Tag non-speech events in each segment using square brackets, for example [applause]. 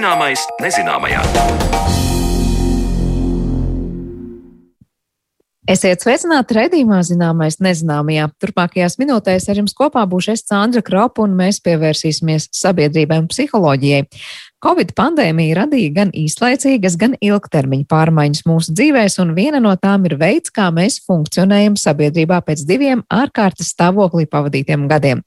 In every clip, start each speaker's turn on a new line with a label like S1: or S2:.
S1: Zināmais nezināmajā.
S2: Esiet sveicināti redzījumā, zināmais nezināmajā. Turpmākajās minūtēs ar jums kopā būšu es Sandra Kropa un mēs pievērsīsimies sabiedrībai un psiholoģijai. Covid pandēmija radīja gan īslaicīgas, gan ilgtermiņa pārmaiņas mūsu dzīvēs, un viena no tām ir veids, kā mēs funkcionējam sabiedrībā pēc diviem ārkārtas stāvoklī pavadītiem gadiem.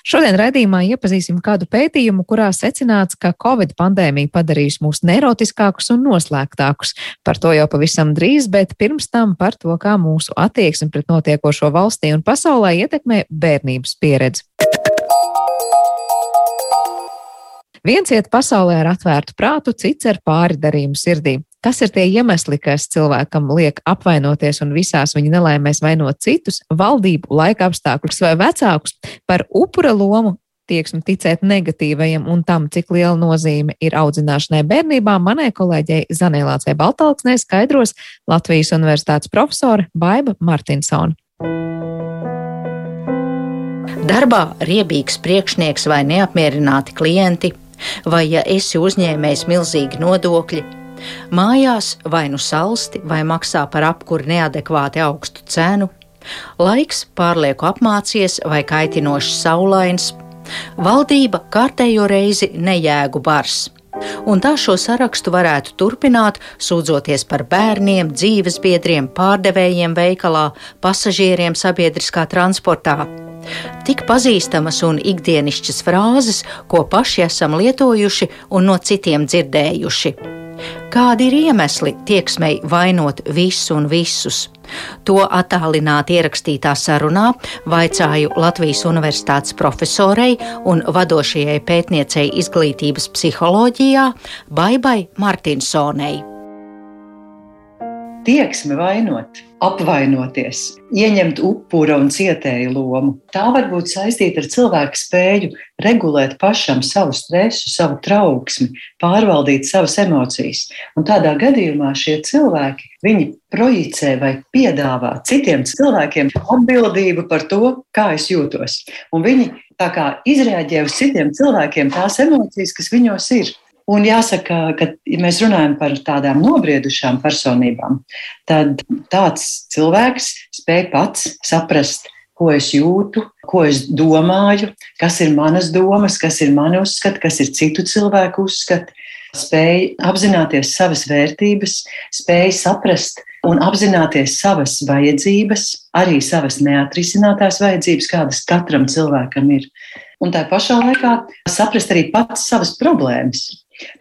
S2: Šodien raidījumā iepazīsim kādu pētījumu, kurā secināts, ka Covid pandēmija padarījusi mūs nerotiskākus un noslēgtākus. Par to jau pavisam drīz, bet pirms tam par to, kā mūsu attieksme pret notiekošo valstī un pasaulē ietekmē bērnības pieredzi. Viens iet pasaulē ar atvērtu prātu, cits ar pāridarījumu sirdī. Kas ir tie iemesli, kas cilvēkam liek apvainoties un visās viņa nelaimēs vainot citus, valdību, laika apstākļus vai vecākus par upura lomu? Tieksmi ticēt negatīvajam un tam, cik liela nozīme ir audzināšanai bērnībā, manai kolēģei Zanēlācei Baltalksnē skaidros Latvijas Universitātes profesore Baiba Martinsona.
S3: Darbā riebīgs priekšnieks vai neapmierināti klienti, vai ja esi uzņēmējs milzīgi nodokļi, mājās vai nu salsti vai maksā par apkuri neadekvāti augstu cenu, laiks pārlieku apmācies vai kaitinošs saulains, valdība kārtējo reizi nejēgu bars. Un tā šo sarakstu varētu turpināt, sūdzoties par bērniem, dzīvesbiedriem, pārdevējiem veikalā, pasažieriem sabiedriskā transportā. Tik pazīstamas un ikdienišķas frāzes, ko paši esam lietojuši un no citiem dzirdējuši. Kādi ir iemesli tieksmei vainot visu un visus? To attālināti ierakstītā sarunā vaicāju Latvijas Universitātes profesorei un vadošajai pētniecei izglītības psiholoģijā Baibai Martinsonei
S4: tieksme vainot, apvainoties, ieņemt upura un cietēju lomu. Tā var būt saistīta ar cilvēku spēju regulēt pašam savu stresu, savu trauksmi, pārvaldīt savas emocijas. Un tādā gadījumā šie cilvēki, viņi projicē vai piedāvā citiem cilvēkiem atbildību par to, kā es jūtos. Un viņi tā kā izrēģē uz citiem cilvēkiem tās emocijas, kas viņos ir. Un jāsaka, ka, ja mēs runājam par tādām nobriedušām personībām, tad tāds cilvēks spēj pats saprast, ko es jūtu, ko es domāju, kas ir manas domas, kas ir mani uzskati, kas ir citu cilvēku uzskati. Spēj apzināties savas vērtības, spēj saprast un apzināties savas vajadzības, arī savas neatrisinātās vajadzības, kādas katram cilvēkam ir. Un tā pašā laikā saprast arī pats savas problēmas.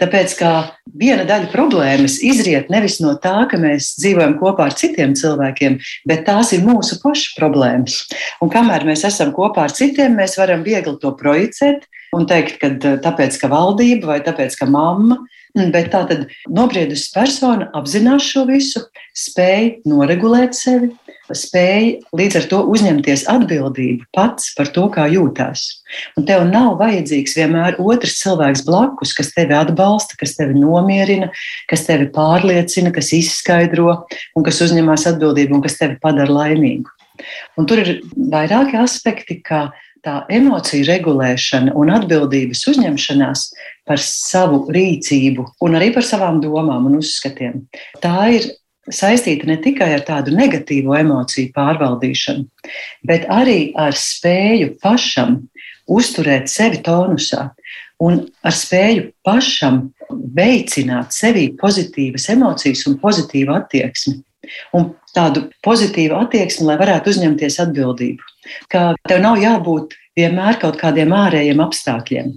S4: Tāpēc, ka viena daļa problēmas izriet nevis no tā, ka mēs dzīvojam kopā ar citiem cilvēkiem, bet tās ir mūsu pašu problēmas. Un kamēr mēs esam kopā ar citiem, mēs varam viegli to projicēt un teikt, ka tāpēc, ka valdība vai tāpēc, ka mamma Bet tā tad nobriedusi persona apzinās šo visu, spēj noregulēt sevi, spēj līdz ar to uzņemties atbildību pats par to, kā jūtās. Un tev nav vajadzīgs vienmēr otrs cilvēks blakus, kas tevi atbalsta, kas tevi nomierina, kas tevi pārliecina, kas izskaidro un kas uzņemas atbildību un kas tevi padara laimīgu. Un tur ir vairāki aspekti, kā tā emociju regulēšana un atbildības uzņemšanās par savu rīcību un arī par savām domām un uzskatiem. Tā ir saistīta ne tikai ar tādu negatīvu emociju pārvaldīšanu, bet arī ar spēju pašam uzturēt sevi tonusā un ar spēju pašam veicināt sevī pozitīvas emocijas un pozitīvu attieksmi. Un tādu pozitīvu attieksmi, lai varētu uzņemties atbildību. Ka tev nav jābūt vienmēr kaut kādiem ārējiem apstākļiem.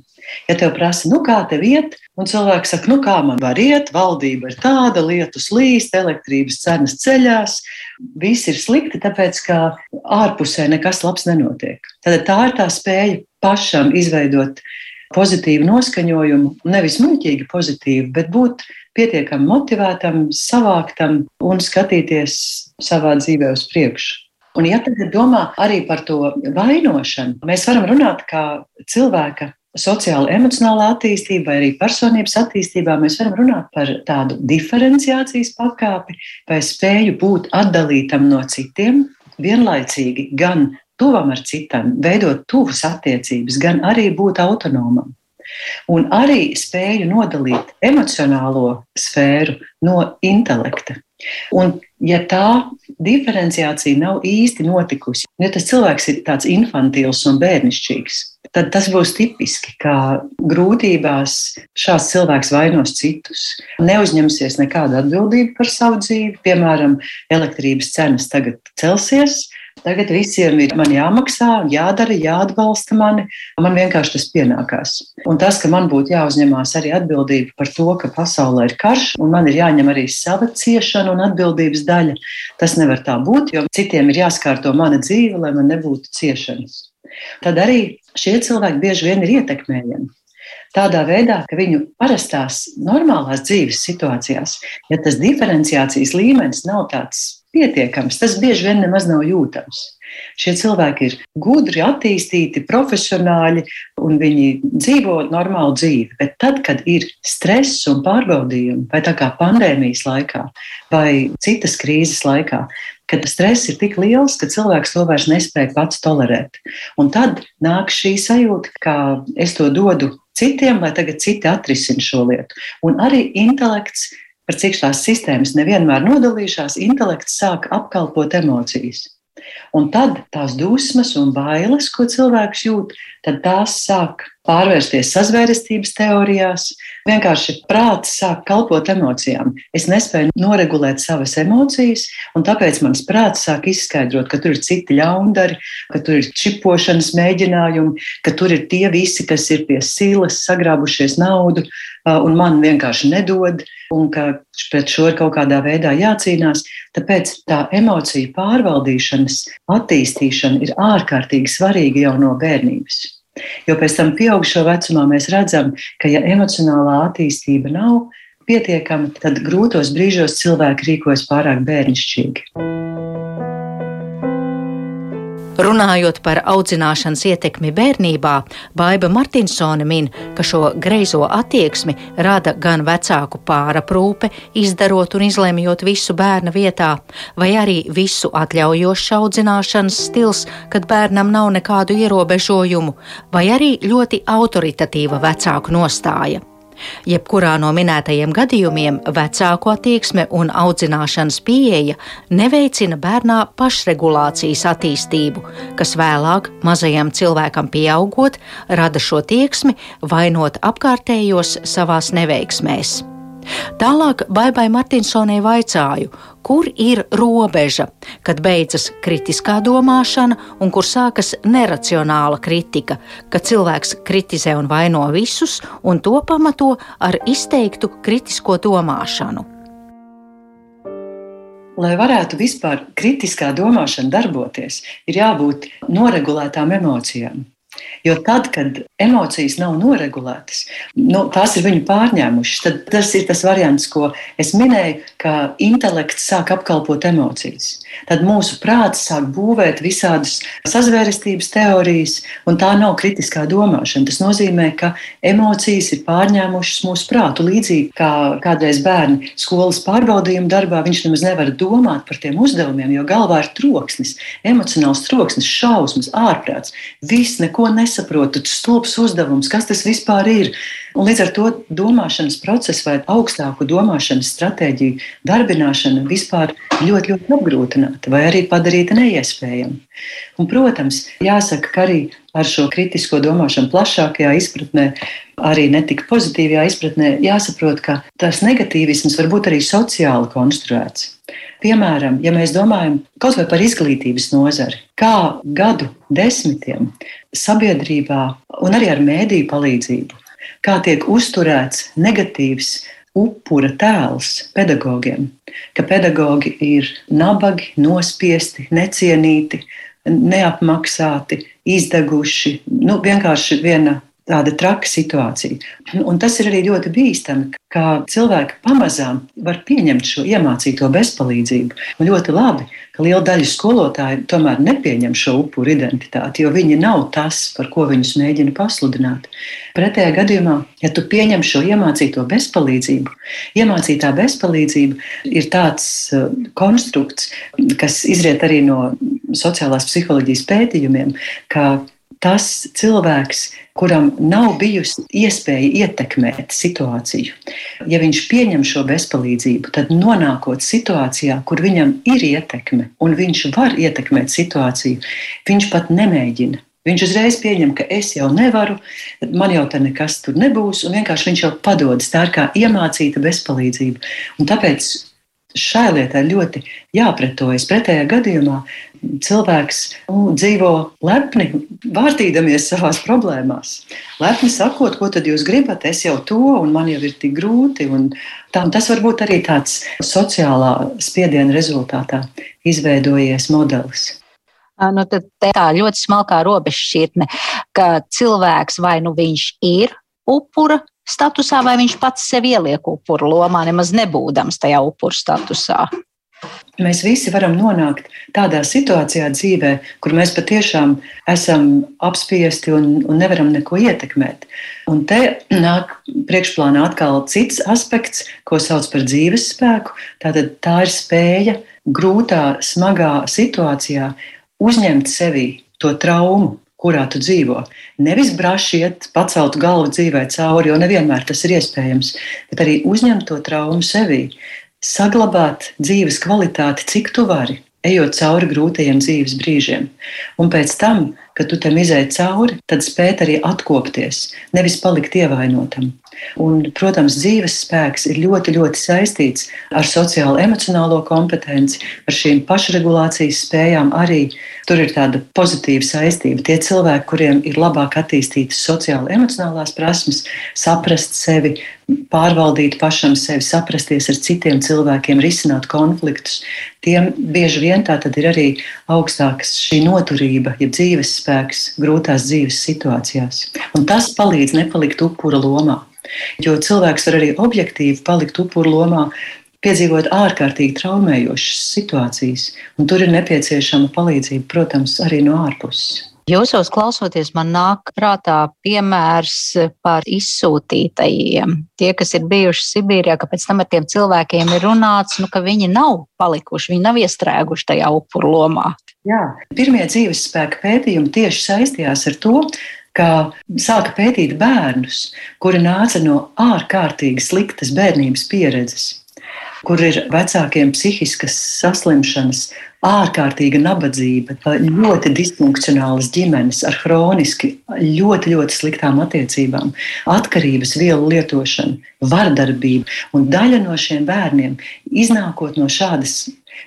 S4: Ja tev prasa, nu kā tev iet, un cilvēks saka, nu kā man var iet, valdība ir tāda, lietus līst, elektrības cenas ceļās, viss ir slikti, tāpēc ka ārpusē nekas labs nenotiek. Tad tā ir tā spēja pašam izveidot pozitīvu noskaņojumu, nevis muļķīgi pozitīvu, bet būt pietiekami motivētam, savāktam un skatīties savā dzīvē uz priekšu. Un, ja tagad domā arī par to vainošanu, mēs varam runāt kā cilvēka sociāla, emocionālā attīstība vai arī personības attīstībā, mēs varam runāt par tādu diferenciācijas pakāpi vai spēju būt atdalītam no citiem, vienlaicīgi gan tuvam ar citiem, veidot tuvas attiecības, gan arī būt autonomam. Un arī spēju nodalīt emocionālo sfēru no intelekta. Un, ja tā diferenciācija nav īsti notikusi, ja tas cilvēks ir tāds infantils un bērnišķīgs, tad tas būs tipiski, ka grūtībās šāds cilvēks vainos citus, neuzņemsies nekādu atbildību par savu dzīvi. Piemēram, elektrības cenas tagad celsies, Tagad visiem ir jāmaksā, jādara, jāatbalsta mani. Man vienkārši tas pienākās. Un tas, ka man būtu jāuzņemās arī atbildība par to, ka pasaulē ir karš, un man ir jāņem arī sava ciešana un atbildības daļa, tas nevar tā būt, jo citiem ir jāskārto mana dzīve, lai man nebūtu ciešanas. Tad arī šie cilvēki bieži vien ir ietekmējami. Tādā veidā, ka viņu parastās, normālās dzīves situācijās, ja tas diferenciācijas līmenis nav tāds pietiekams. Tas bieži vien nemaz nav jūtams. Šie cilvēki ir gudri, attīstīti, profesionāļi, un viņi dzīvo normālu dzīvi. Bet tad, kad ir stress un pārbaudījumi, vai tā kā pandēmijas laikā, vai citas krīzes laikā, kad stress ir tik liels, ka cilvēks to vairs nespēja pats tolerēt. Un tad nāk šī sajūta, ka es to dodu citiem, lai tagad citi atrisina šo lietu. Un arī intelekts par cik tās sistēmas nevienmēr nodalījušās, intelekts sāk apkalpot emocijas. Un tad tās dusmas un bailes, ko cilvēks jūt, tad tās sāk pārvērsties sazvērestības teorijās. Vienkārši prāts sāk kalpot emocijām. Es nespēju noregulēt savas emocijas, un tāpēc mans prāts sāk izskaidrot, ka tur ir citi ļaundari, ka tur ir čipošanas mēģinājumi, ka tur ir tie visi, kas ir pie silas, sagrābušies naudu, un man vienkārši nedod un ka pret šo ir kaut kādā veidā jācīnās. Tāpēc tā emociju pārvaldīšanas attīstīšana ir ārkārtīgi svarīga jau no bērnības. Jo pēc tam, pieaugušo vecumā, mēs redzam, ka, ja emocionālā attīstība nav pietiekama, tad grūtos brīžos cilvēki rīkojas pārāk bērnišķīgi.
S3: Runājot par audzināšanas ietekmi bērnībā, Baiva Martinsone min, ka šo greizo attieksmi rada gan vecāku pāraprūpe, izdarot un izlemjot visu bērna vietā, vai arī visu atļaujošs audzināšanas stils, kad bērnam nav nekādu ierobežojumu, vai arī ļoti autoritatīva vecāku nostāja. Jebkurā no minētajiem gadījumiem vecāku attieksme un audzināšanas pieeja neveicina bērnā pašregulācijas attīstību, kas vēlāk, mazajam cilvēkam pieaugot, rada šo tieksmi vainot apkārtējos savās neveiksmēs. Tālāk Baibai Martinsonai vaicāju, kur ir robeža, kad beidzas kritiskā domāšana un kur sākas neracionāla kritika, kad cilvēks kritizē un vaino visus un to pamato ar izteiktu kritisko domāšanu.
S4: Lai varētu vispār kritiskā domāšana darboties, ir jābūt noregulētām emocijām. Jo tad, kad emocijas nav noregulētas, nu, tās ir viņu pārņēmušas, tad tas ir tas variants, ko es minēju, ka intelekts sāk apkalpot emocijas. Tad mūsu prāts sāk būvēt visādas sazvērestības teorijas, un tā nav kritiskā domāšana. Tas nozīmē, ka emocijas ir pārņēmušas mūsu prātu. Līdzīgi kā kādreiz bērni skolas pārbaudījuma darbā, viņš nemaz nevar domāt par tiem uzdevumiem, jo galvā ir troksnis, emocionāls troksnis, šausmas, ārprāts. Viss neko nesaprotu, stulbs uzdevums, kas tas vispār ir. Un līdz ar to domāšanas procesu vai augstāku domāšanas stratēģiju darbināšana vispār ļoti, ļoti apgrūtināta vai arī padarīta neiespējama. Un, protams, jāsaka, ka arī ar šo kritisko domāšanu plašākajā izpratnē, arī netik pozitīvajā izpratnē, jāsaprot, ka tas negatīvisms var būt arī sociāli konstruēts. Piemēram, ja mēs domājam kaut vai par izglītības nozari, kā gadu desmitiem sabiedrībā un arī ar mēdīju palīdzību, kā tiek uzturēts negatīvs upura tēls pedagogiem, ka pedagogi ir nabagi, nospiesti, necienīti, neapmaksāti, izdeguši. Nu, vienkārši viena tāda traka situācija. Un tas ir arī ļoti bīstami, ka cilvēki pamazām var pieņemt šo iemācīto bezpalīdzību. Un ļoti labi, ka liela daļa skolotāju tomēr nepieņem šo upuru identitāti, jo viņi nav tas, par ko viņus mēģina pasludināt. Pretējā gadījumā, ja tu pieņem šo iemācīto bezpalīdzību, iemācītā bezpalīdzība ir tāds uh, konstrukts, kas izriet arī no sociālās psiholoģijas pētījumiem, ka tas cilvēks, kuram nav bijusi iespēja ietekmēt situāciju. Ja viņš pieņem šo bezpalīdzību, tad nonākot situācijā, kur viņam ir ietekme un viņš var ietekmēt situāciju, viņš pat nemēģina. Viņš uzreiz pieņem, ka es jau nevaru, man jau tā nekas tur nebūs, un vienkārši viņš jau padodas. Tā ir kā iemācīta bezpalīdzība. Un tāpēc šai lietai ļoti jāpretojas. Pretējā gadījumā cilvēks nu, dzīvo lepni, vārtīdamies savās problēmās. Lepni sakot, ko tad jūs gribat, es jau to, un man jau ir tik grūti. Tā, tas var būt arī tāds sociālā spiediena rezultātā izveidojies modelis.
S3: Nu, tā ļoti smalkā robežšķirtne, ka cilvēks vai nu viņš ir upura statusā, vai viņš pats sevi ieliek upuru lomā, nemaz nebūdams tajā upuru statusā.
S4: Mēs visi varam nonākt tādā situācijā dzīvē, kur mēs patiešām esam apspiesti un, un nevaram neko ietekmēt. Un te nāk priekšplānā atkal cits aspekts, ko sauc par dzīves spēku. Tātad tā ir spēja grūtā, smagā situācijā uzņemt sevī to traumu, kurā tu dzīvo. Nevis brašiet, pacelt galvu dzīvē cauri, jo nevienmēr tas ir iespējams, bet arī uzņemt to traumu sevī, saglabāt dzīves kvalitāti, cik tu vari, ejot cauri grūtajiem dzīves brīžiem. Un pēc tam, kad tu tam izēji cauri, tad spēt arī atkopties, nevis palikt ievainotam. Un, protams, dzīves spēks ir ļoti, ļoti saistīts ar sociālo emocionālo kompetenci, ar šīm pašregulācijas spējām arī. Tur ir tāda pozitīva saistība. Tie cilvēki, kuriem ir labāk attīstītas sociālo emocionālās prasmes, saprast sevi, pārvaldīt pašam sevi, saprasties ar citiem cilvēkiem, risināt konfliktus, tiem bieži vien tā ir arī augstāks šī noturība, ja dzīves spēks grūtās dzīves situācijās. Un tas palīdz nepalikt upura lomā. Jo cilvēks var arī objektīvi palikt upuru lomā, piedzīvot ārkārtīgi traumējošas situācijas, un tur ir nepieciešama palīdzība, protams, arī no ārpuses.
S3: Jūsos klausoties, man nāk prātā piemērs par izsūtītajiem. Tie, kas ir bijuši Sibīrijā, ka pēc tam ar tiem cilvēkiem ir runāts, nu, ka viņi nav palikuši, viņi nav iestrēguši tajā upuru lomā.
S4: Jā, pirmie dzīves spēka pētījumi tieši saistījās ar to, ka sāka pētīt bērnus, kuri nāca no ārkārtīgi sliktas bērnības pieredzes, kur ir vecākiem psihiskas saslimšanas, ārkārtīga nabadzība, ļoti disfunkcionālas ģimenes ar hroniski ļoti, ļoti sliktām attiecībām, atkarības vielu lietošanu, vardarbību. Un daļa no šiem bērniem, iznākot no šādas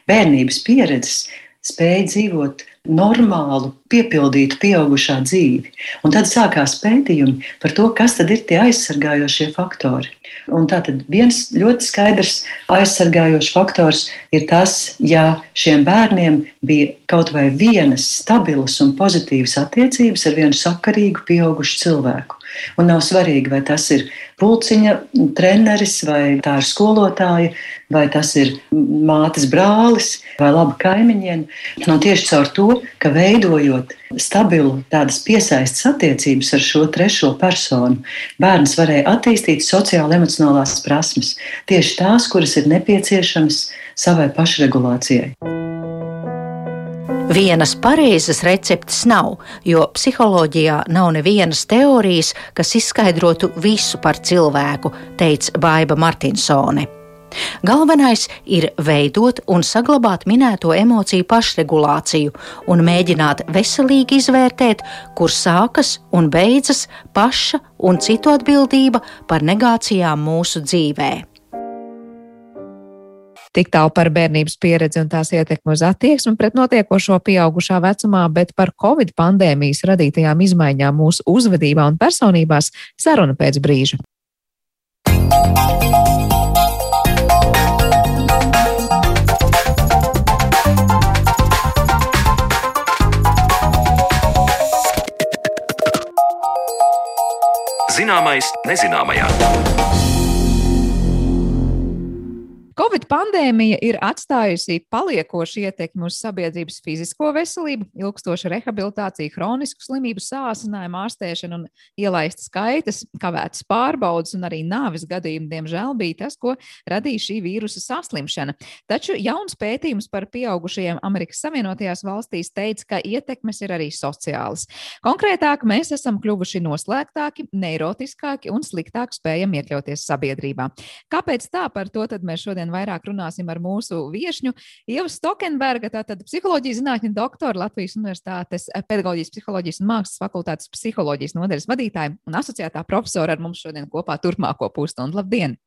S4: bērnības pieredzes, spēja dzīvot normālu, piepildītu pieaugušā dzīvi. Un tad sākās pētījumi par to, kas tad ir tie aizsargājošie faktori. Un tātad viens ļoti skaidrs aizsargājošs faktors ir tas, ja šiem bērniem bija kaut vai vienas stabilas un pozitīvas attiecības ar vienu sakarīgu pieaugušu cilvēku. Un nav svarīgi, vai tas ir pulciņa treneris, vai tā ir skolotāja, vai tas ir mātes brālis, vai laba kaimiņiene. Un tieši caur to, ka veidojot stabilu tādas piesaistas attiecības ar šo trešo personu, bērns varēja attīstīt sociāli emocionālās prasmes, tieši tās, kuras ir nepieciešamas savai pašregulācijai.
S3: Vienas pareizas receptes nav, jo psiholoģijā nav nevienas teorijas, kas izskaidrotu visu par cilvēku, teica Baiva Martinsone. Galvenais ir veidot un saglabāt minēto emociju pašregulāciju un mēģināt veselīgi izvērtēt, kur sākas un beidzas paša un citu atbildība par negācijām mūsu dzīvēm.
S2: Tik tālu par bērnības pieredzi un tās ietekmi uz attieksmi pret notiekošo pieaugušā vecumā, bet par Covid pandēmijas radītajām izmaiņām mūsu uzvedībā un personībās saruna pēc brīža.
S1: Zināmais nezināmajā.
S2: Covid pandēmija ir atstājusi paliekošu ietekmi uz sabiedrības fizisko veselību, ilgstoša rehabilitācija, hronisku slimību sāsinājumu, ārstēšanu un ielaistas kaitas, kavētas pārbaudas un arī nāves gadījumi, diemžēl, bija tas, ko radīja šī vīrusa saslimšana. Taču jauns pētījums par pieaugušajiem Amerikas Savienotajās valstīs teica, ka ietekmes ir arī sociālas. Konkrētāk, mēs esam kļuvuši noslēgtāki, neirotiskāki un sliktāk spējam iekļauties sabiedrībā. Kāpēc tā? Par to mēs šodien šodien vairāk runāsim ar mūsu viesņu Ievu Stokenberga, tātad psiholoģijas zinātņu doktoru Latvijas Universitātes pedagoģijas, psiholoģijas un mākslas fakultātes psiholoģijas nodaļas vadītāju un asociētā profesora ar mums šodien kopā turpmāko pusstundu. Labdien!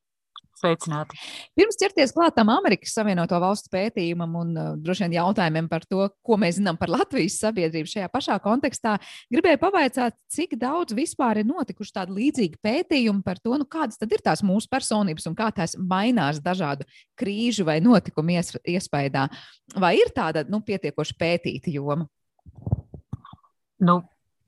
S1: Sveicināti!
S2: Pirms ķerties klātam Amerikas Savienoto Valstu pētījumam un uh, droši vien jautājumiem par to, ko mēs zinām par Latvijas sabiedrību šajā pašā kontekstā, gribēju pavaicāt, cik daudz vispār ir notikuši tādi līdzīgi pētījumi par to, nu, kādas tad ir tās mūsu personības un kā tās mainās dažādu krīžu vai notikumu ies, iespējā. Vai ir tāda nu, pietiekoši pētīta joma?
S1: Nu,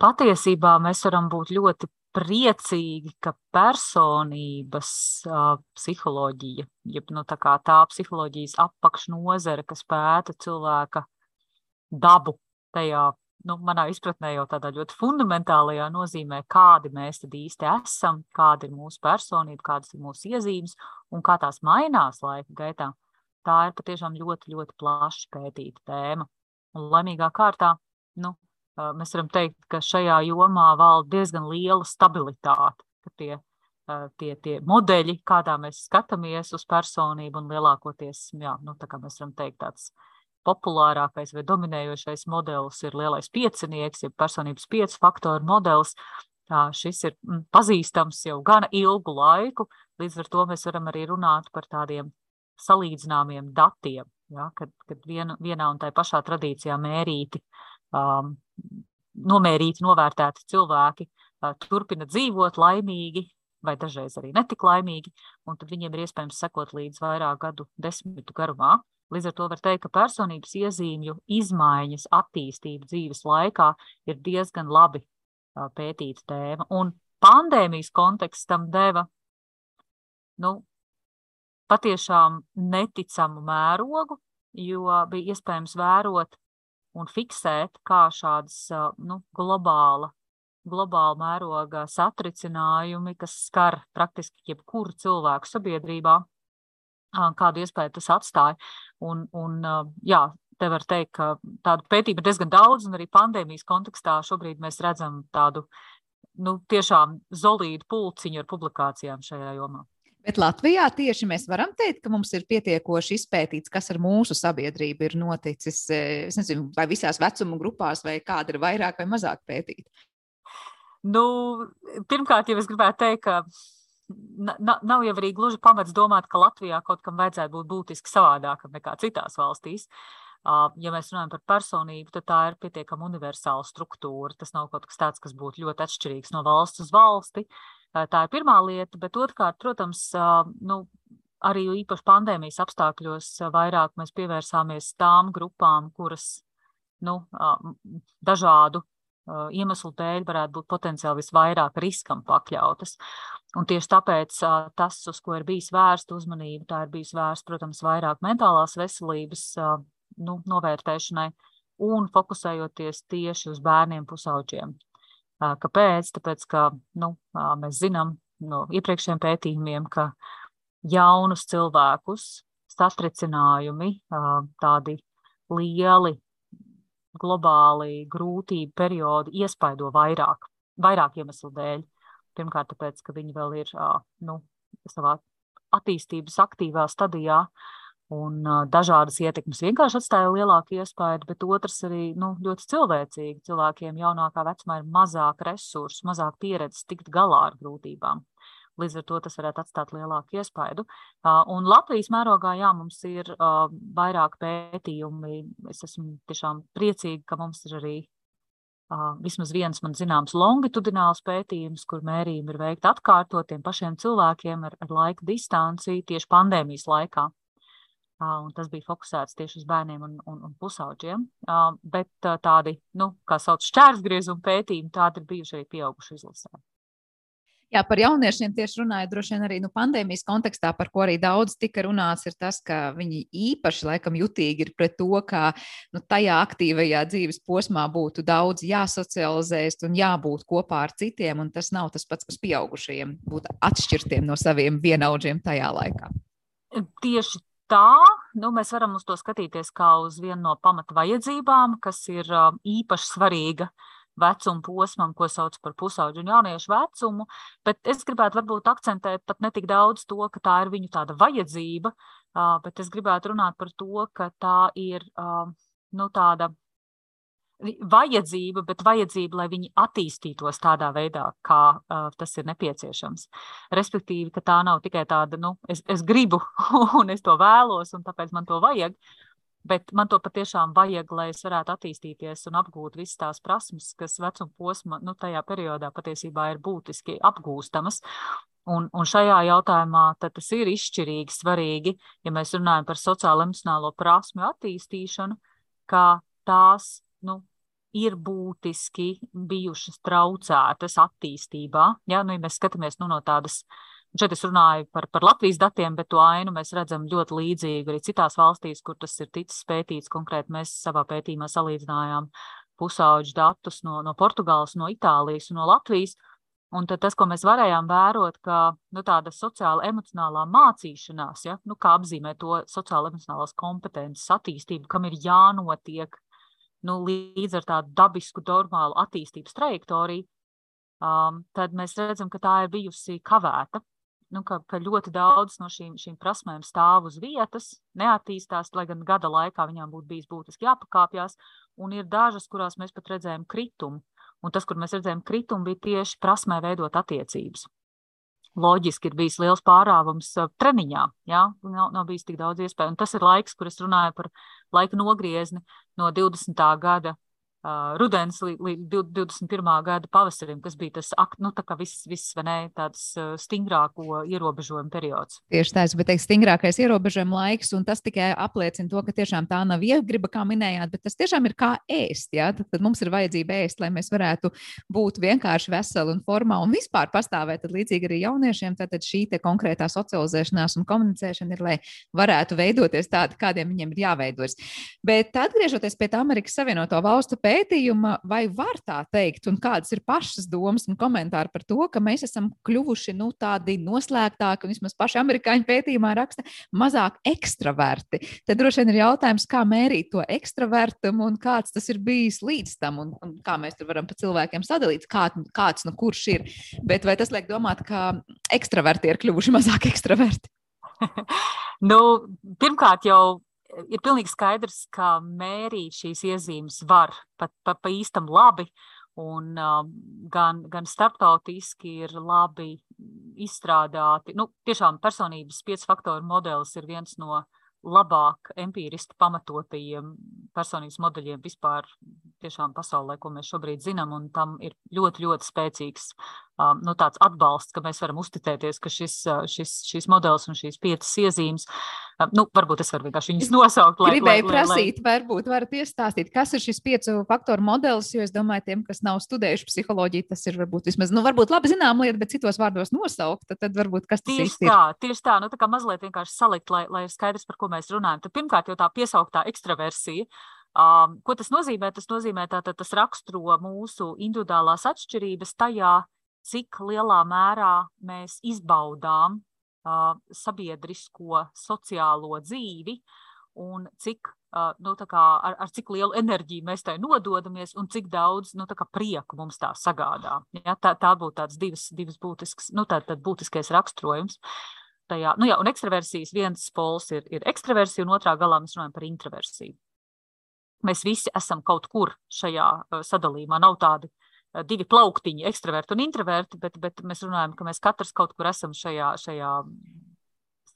S1: patiesībā mēs varam būt ļoti priecīgi, ka personības uh, psiholoģija, jeb nu, tā, tā psiholoģijas apakšnodara, kas pēta cilvēka dabu, tajā nu, manā izpratnē jau tādā ļoti fundamentālajā nozīmē, kādi mēs tad īsti esam, kāda ir mūsu personība, kādas ir mūsu iezīmes un kā tās mainās laika gaitā. Tā ir patiešām ļoti, ļoti plaši pētīta tēma. Un laimīgā kārtā, nu, mēs varam teikt, ka šajā jomā valda diezgan liela stabilitāte. Tie, tie, tie modeļi, kādā mēs skatāmies uz personību, un lielākoties, jā, nu, tā kā mēs varam teikt, tāds populārākais vai dominējošais modelis ir lielais piecinieks, jeb personības piecu faktoru modelis. Šis ir pazīstams jau gana ilgu laiku, līdz ar to mēs varam arī runāt par tādiem salīdzināmiem datiem, ja, kad, kad vien, vienā un tai pašā tradīcijā mērīti um, nomērīti, novērtēti cilvēki uh, turpina dzīvot laimīgi, vai dažreiz arī netik laimīgi, un tad viņiem ir iespējams sekot līdz vairāk gadu desmitu garumā. Līdz ar to var teikt, ka personības iezīmju izmaiņas, attīstība dzīves laikā ir diezgan labi uh, pētīta tēma. Un pandēmijas kontekstam deva nu, patiešām neticamu mērogu, jo bija iespējams vērot un fiksēt, kā šādas nu, globāla, globāla mēroga satricinājumi, kas skar praktiski jebkuru cilvēku sabiedrībā, kādu iespēju tas atstāja. Un, un, jā, te var teikt, ka tādu pētījumu ir diezgan daudz, un arī pandēmijas kontekstā šobrīd mēs redzam tādu nu, tiešām solīdu pulciņu ar publikācijām šajā jomā.
S2: Bet Latvijā tieši mēs varam teikt, ka mums ir pietiekoši izpētīts, kas ar mūsu sabiedrību ir noticis. Eh, es nezinu, vai visās vecuma grupās, vai kāda ir vairāk vai mazāk pētīta.
S1: Nu, pirmkārt, jau es gribētu teikt, ka nav jau arī gluži pamats domāt, ka Latvijā kaut kam vajadzētu būt būtiski savādākam nekā citās valstīs. Ja mēs runājam par personību, tad tā ir pietiekami universāla struktūra. Tas nav kaut kas tāds, kas būtu ļoti atšķirīgs no valsts uz valsti. Uh, Tā ir pirmā lieta, bet otrkārt, protams, nu, arī īpaši pandēmijas apstākļos vairāk mēs pievērsāmies tām grupām, kuras nu, dažādu iemeslu dēļ varētu būt potenciāli visvairāk riskam pakļautas. Un tieši tāpēc tas, uz ko ir bijis vērsta uzmanība, tā ir bijis vērsta, protams, vairāk mentālās veselības nu, novērtēšanai un fokusējoties tieši uz bērniem pusauģiem. Kāpēc? Tāpēc, ka nu, mēs zinām no iepriekšējiem pētījumiem, ka jaunus cilvēkus satricinājumi, tādi lieli globāli grūtību periodi iespaido vairāk, vairāk iemeslu dēļ. Pirmkārt, tāpēc, ka viņi vēl ir nu, savā attīstības aktīvā stadijā, Un dažādas ietekmes vienkārši atstāja lielāku iespēju, bet otrs arī nu, ļoti cilvēcīgi. Cilvēkiem jaunākā vecumā ir mazāk resursu, mazāk pieredzes tikt galā ar grūtībām. Līdz ar to tas varētu atstāt lielāku iespaidu. Un Latvijas mērogā, jā, mums ir vairāk pētījumi. Es esmu tiešām priecīga, ka mums ir arī vismaz viens man zināms longitudināls pētījums, kur mērījumi ir veikti atkārtotiem pašiem cilvēkiem ar, ar laika distanci tieši pandēmijas laikā un tas bija fokusēts tieši uz bērniem un, un, un pusauģiem. Bet tādi, nu, kā sauc, šķērsgriezuma pētījumi, tādi ir bijuši arī pieaugušu izlasē.
S2: Jā, par jauniešiem tieši runājot, droši vien arī nu, pandēmijas kontekstā, par ko arī daudz tika runāts, ir tas, ka viņi īpaši laikam jutīgi ir pret to, ka nu, tajā aktīvajā dzīves posmā būtu daudz jāsocializējas un jābūt kopā ar citiem, un tas nav tas pats, kas pieaugušajiem būt atšķirtiem no saviem vienaudžiem tajā laikā.
S1: Tieši tā, nu, mēs varam uz to skatīties kā uz vienu no pamata vajadzībām, kas ir īpaši svarīga uh, vecuma posmam, ko sauc par pusauģu un jauniešu vecumu, bet es gribētu varbūt akcentēt pat ne tik daudz to, ka tā ir viņu tāda vajadzība, bet es gribētu runāt par to, ka tā ir nu, tāda vajadzība, bet vajadzība, lai viņi attīstītos tādā veidā, kā uh, tas ir nepieciešams. Respektīvi, ka tā nav tikai tāda, nu, es, es gribu [laughs] un es to vēlos, un tāpēc man to vajag, Bet man to patiešām vajag, lai es varētu attīstīties un apgūt visas tās prasmes, kas vecuma posma, nu, tajā periodā patiesībā ir būtiski apgūstamas. Un, un šajā jautājumā tas ir izšķirīgi svarīgi, ja mēs runājam par sociālo emocionālo prasmu attīstīšanu, ka tās nu, ir būtiski bijušas traucētas attīstībā. Ja, nu, ja mēs skatāmies nu, no tādas Šeit es runāju par, par Latvijas datiem, bet to ainu mēs redzam ļoti līdzīgu arī citās valstīs, kur tas ir ticis pētīts. Konkrēti mēs savā pētījumā salīdzinājām pusauģu datus no, no Portugāles, no Itālijas un no Latvijas. Un tas, ko mēs varējām vērot, ka nu, tāda sociāla emocionālā mācīšanās, ja, nu, kā apzīmē to sociāla emocionālās kompetences attīstību, kam ir jānotiek nu, līdz ar tādu dabisku, normālu attīstības trajektoriju, um, tad mēs redzam, ka tā ir bijusi kavēta nu, ka, ka ļoti daudz no šīm, šīm prasmēm stāv uz vietas, neattīstās, lai gan gada laikā viņām būtu bijis būtiski jāpakāpjas. Ir dažas, kurās mēs pat redzējām kritumu. Un tas, kur mēs redzējām kritumu, bija tieši prasmē veidot attiecības. Loģiski ir bijis liels pārāvums uh, treniņā, jā, nav, nav bijis tik daudz iespēju. Un tas ir laiks, kur es runāju par laika nogriezni no 20. gada uh, rudens līdz 21. gada pavasarim, kas bija tas nu, viss, viss ne, tāds uh, stingrāko ierobežojumu periods.
S2: Tieši tāds, bet teikt, stingrākais ierobežojuma laiks, un tas tikai apliecina to, ka tiešām tā nav iegriba, kā minējāt, bet tas tiešām ir kā ēst. Ja? Tad, tad mums ir vajadzība ēst, lai mēs varētu būt vienkārši veseli un formā un vispār pastāvēt. Tad līdzīgi arī jauniešiem tad šī konkrētā socializēšanās un komunicēšana ir, lai varētu veidoties tādi, kādiem viņiem ir jāveidojas. Bet atgriežoties pie tā Amerikas Savienoto Valstu pēc pētījuma, vai var tā teikt, un kādas ir pašas domas un komentāri par to, ka mēs esam kļuvuši nu, tādi noslēgtāki, un vismaz paši amerikāņu pētījumā raksta, mazāk ekstraverti. Tad droši vien ir jautājums, kā mērīt to ekstravertumu un kāds tas ir bijis līdz tam, un, un kā mēs tur varam pa cilvēkiem sadalīt, kā, kāds nu kurš ir. Bet vai tas liek domāt, ka ekstraverti ir kļuvuši mazāk ekstraverti? [laughs]
S1: nu, pirmkārt, jau ir pilnīgi skaidrs, ka mērīt šīs iezīmes var pat pa, pa īstam labi, un uh, gan, gan starptautiski ir labi izstrādāti. Nu, tiešām personības piecu faktoru modelis ir viens no labāk empiriski pamatotajiem personības modeļiem vispār tiešām pasaulē, ko mēs šobrīd zinām, un tam ir ļoti, ļoti spēcīgs um, nu, tāds atbalsts, ka mēs varam uzticēties, ka šis, šis, šis modelis un šīs piecas iezīmes, um, nu, varbūt es varu vienkārši viņas [laughs] nosaukt.
S2: Lai, Gribēju lai, prasīt, lai... varbūt varat iestāstīt, kas ir šis piecu faktoru modelis, jo es domāju, tiem, kas nav studējuši psiholoģiju, tas ir varbūt vismaz, nu, varbūt labi zinām lieta, bet citos vārdos nosaukt, tad, tad varbūt kas tas
S1: tieši tā, ir. Tieši tā, nu, tā kā mazliet vienkārši salikt, lai, lai ir skaidrs, par ko mēs runājam. Tad pirmkārt jau tā piesauktā ekstraversija. Um, ko tas nozīmē? Tas nozīmē, ka tas raksturo mūsu individuālās atšķirības tajā, cik lielā mērā mēs izbaudām uh, sabiedrisko, sociālo dzīvi un cik, uh, nu, kā, ar, ar cik lielu enerģiju mēs tai nododamies un cik daudz nu, prieku mums tā sagādā. Ja, tā, tā būtu tāds divas, divas būtisks, nu, tā, būtiskais raksturojums. Tajā, nu, jā, un ekstraversijas viens pols ir, ir ekstraversija, un otrā galā mēs runājam par introversiju. Mēs visi esam kaut kur šajā sadalījumā. Nav tādi divi plauktiņi, ekstraverti un introverti, bet, bet mēs runājam, ka mēs katrs kaut kur esam šajā, šajā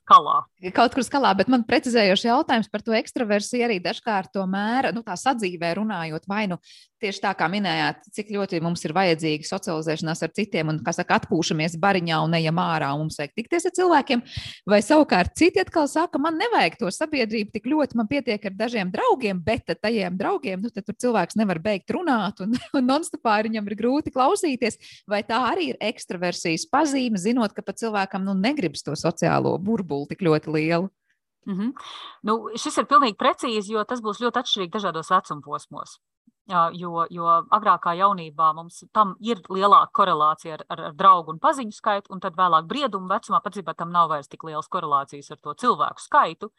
S1: skalā.
S2: Kaut kur skalā, bet man precizējošs jautājums par to ekstraversiju arī dažkārt to mēra, nu tā sadzīvē runājot, vai nu tieši tā kā minējāt, cik ļoti mums ir vajadzīga socializēšanās ar citiem un, kā saka, atpūšamies bariņā un ejam ārā un mums vajag tikties ar cilvēkiem. Vai savukārt citi atkal saka, man nevajag to sabiedrību tik ļoti, man pietiek ar dažiem draugiem, bet tajiem draugiem, nu, tad tur cilvēks nevar beigt runāt un, [laughs] un nonstopā viņam ir grūti klausīties. Vai tā arī ir ekstraversijas pazīme, zinot, ka pat cilvēkam nu, negribas to sociālo burbuli tik ļoti lielu?
S1: Mm -hmm. nu, šis ir pilnīgi precīzi, jo tas būs ļoti atšķirīgi dažādos vecuma posmos. Jo, jo agrākā jaunībā mums tam ir lielāka korelācija ar, ar, ar draugu un paziņu skaitu, un tad vēlāk brieduma vecumā patiesībā tam nav vairs tik lielas korelācijas ar to cilvēku skaitu.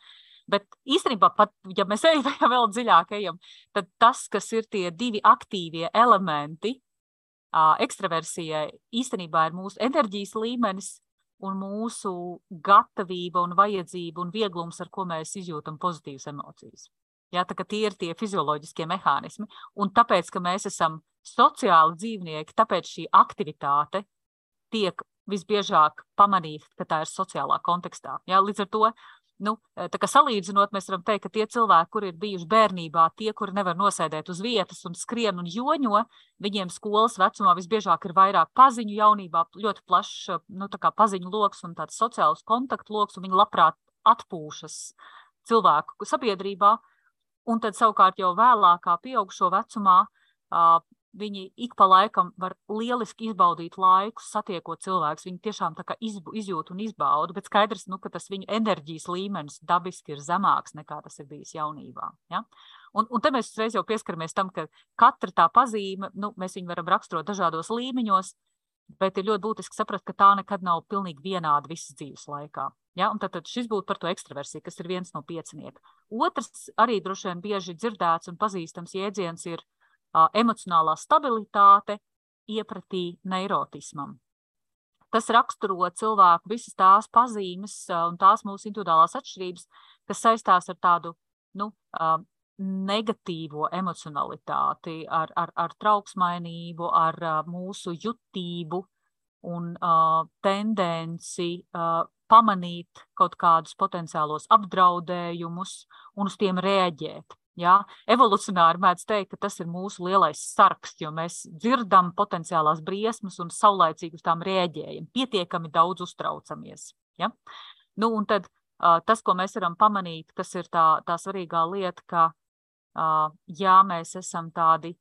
S1: Bet īstenībā, pat, ja mēs [laughs] ejam vēl dziļāk, ejam, tad tas, kas ir tie divi aktīvie elementi ekstraversijai, īstenībā ir mūsu enerģijas līmenis un mūsu gatavība un vajadzība un vieglums, ar ko mēs izjūtam pozitīvas emocijas. Ja, tā, tie ir tie fizioloģiskie mehānismi. Un tāpēc, ka mēs esam sociāli dzīvnieki, tāpēc šī aktivitāte tiek visbiežāk pamanīta, ka tā ir sociālā kontekstā. Ja, līdz ar to Nu, kā salīdzinot, mēs varam teikt, ka tie cilvēki, kuri ir bijuši bērnībā, tie, kuri nevar nosēdēt uz vietas un skrien un joņo, viņiem skolas vecumā visbiežāk ir vairāk paziņu jaunībā, ļoti plašs nu, paziņu lokus un tāds sociāls kontaktu lokus, un viņi labprāt atpūšas cilvēku sabiedrībā. Un tad savukārt jau vēlākā pieaugšo vecumā viņi ik pa laikam var lieliski izbaudīt laiku, satiekot cilvēkus. Viņi tiešām izbu, izjūt un izbauda, bet skaidrs, nu, ka tas viņu enerģijas līmenis dabiski ir zemāks nekā tas ir bijis jaunībā. Ja? Un, un te mēs uzreiz jau pieskaramies tam, ka katra tā pazīme, nu, mēs viņu varam raksturot dažādos līmeņos, bet ir ļoti būtiski saprast, ka tā nekad nav pilnīgi vienāda visas dzīves laikā. Ja? Tad, tad šis būtu par to ekstraversiju, kas ir viens no piecinieku. Otrs, arī droši vien bieži dzirdēts un pazīstams jēdziens ir emocionālā stabilitāte iepratī neirotismam. Tas raksturo cilvēku visas tās pazīmes un tās mūsu individuālās atšķirības, kas saistās ar tādu nu, negatīvo emocionalitāti, ar, ar, ar trauksmainību, ar mūsu jutību un uh, tendenci uh, pamanīt kaut kādus potenciālos apdraudējumus un uz tiem rēģēt. Jā, evolucionāri mēdz teikt, ka tas ir mūsu lielais sarks, jo mēs dzirdam potenciālās briesmas un saulaicīgi uz tām rēģējam, pietiekami daudz uztraucamies. Ja? Nu, un tad uh, tas, ko mēs varam pamanīt, kas ir tā, tā svarīgā lieta, ka, uh, ja mēs esam tādi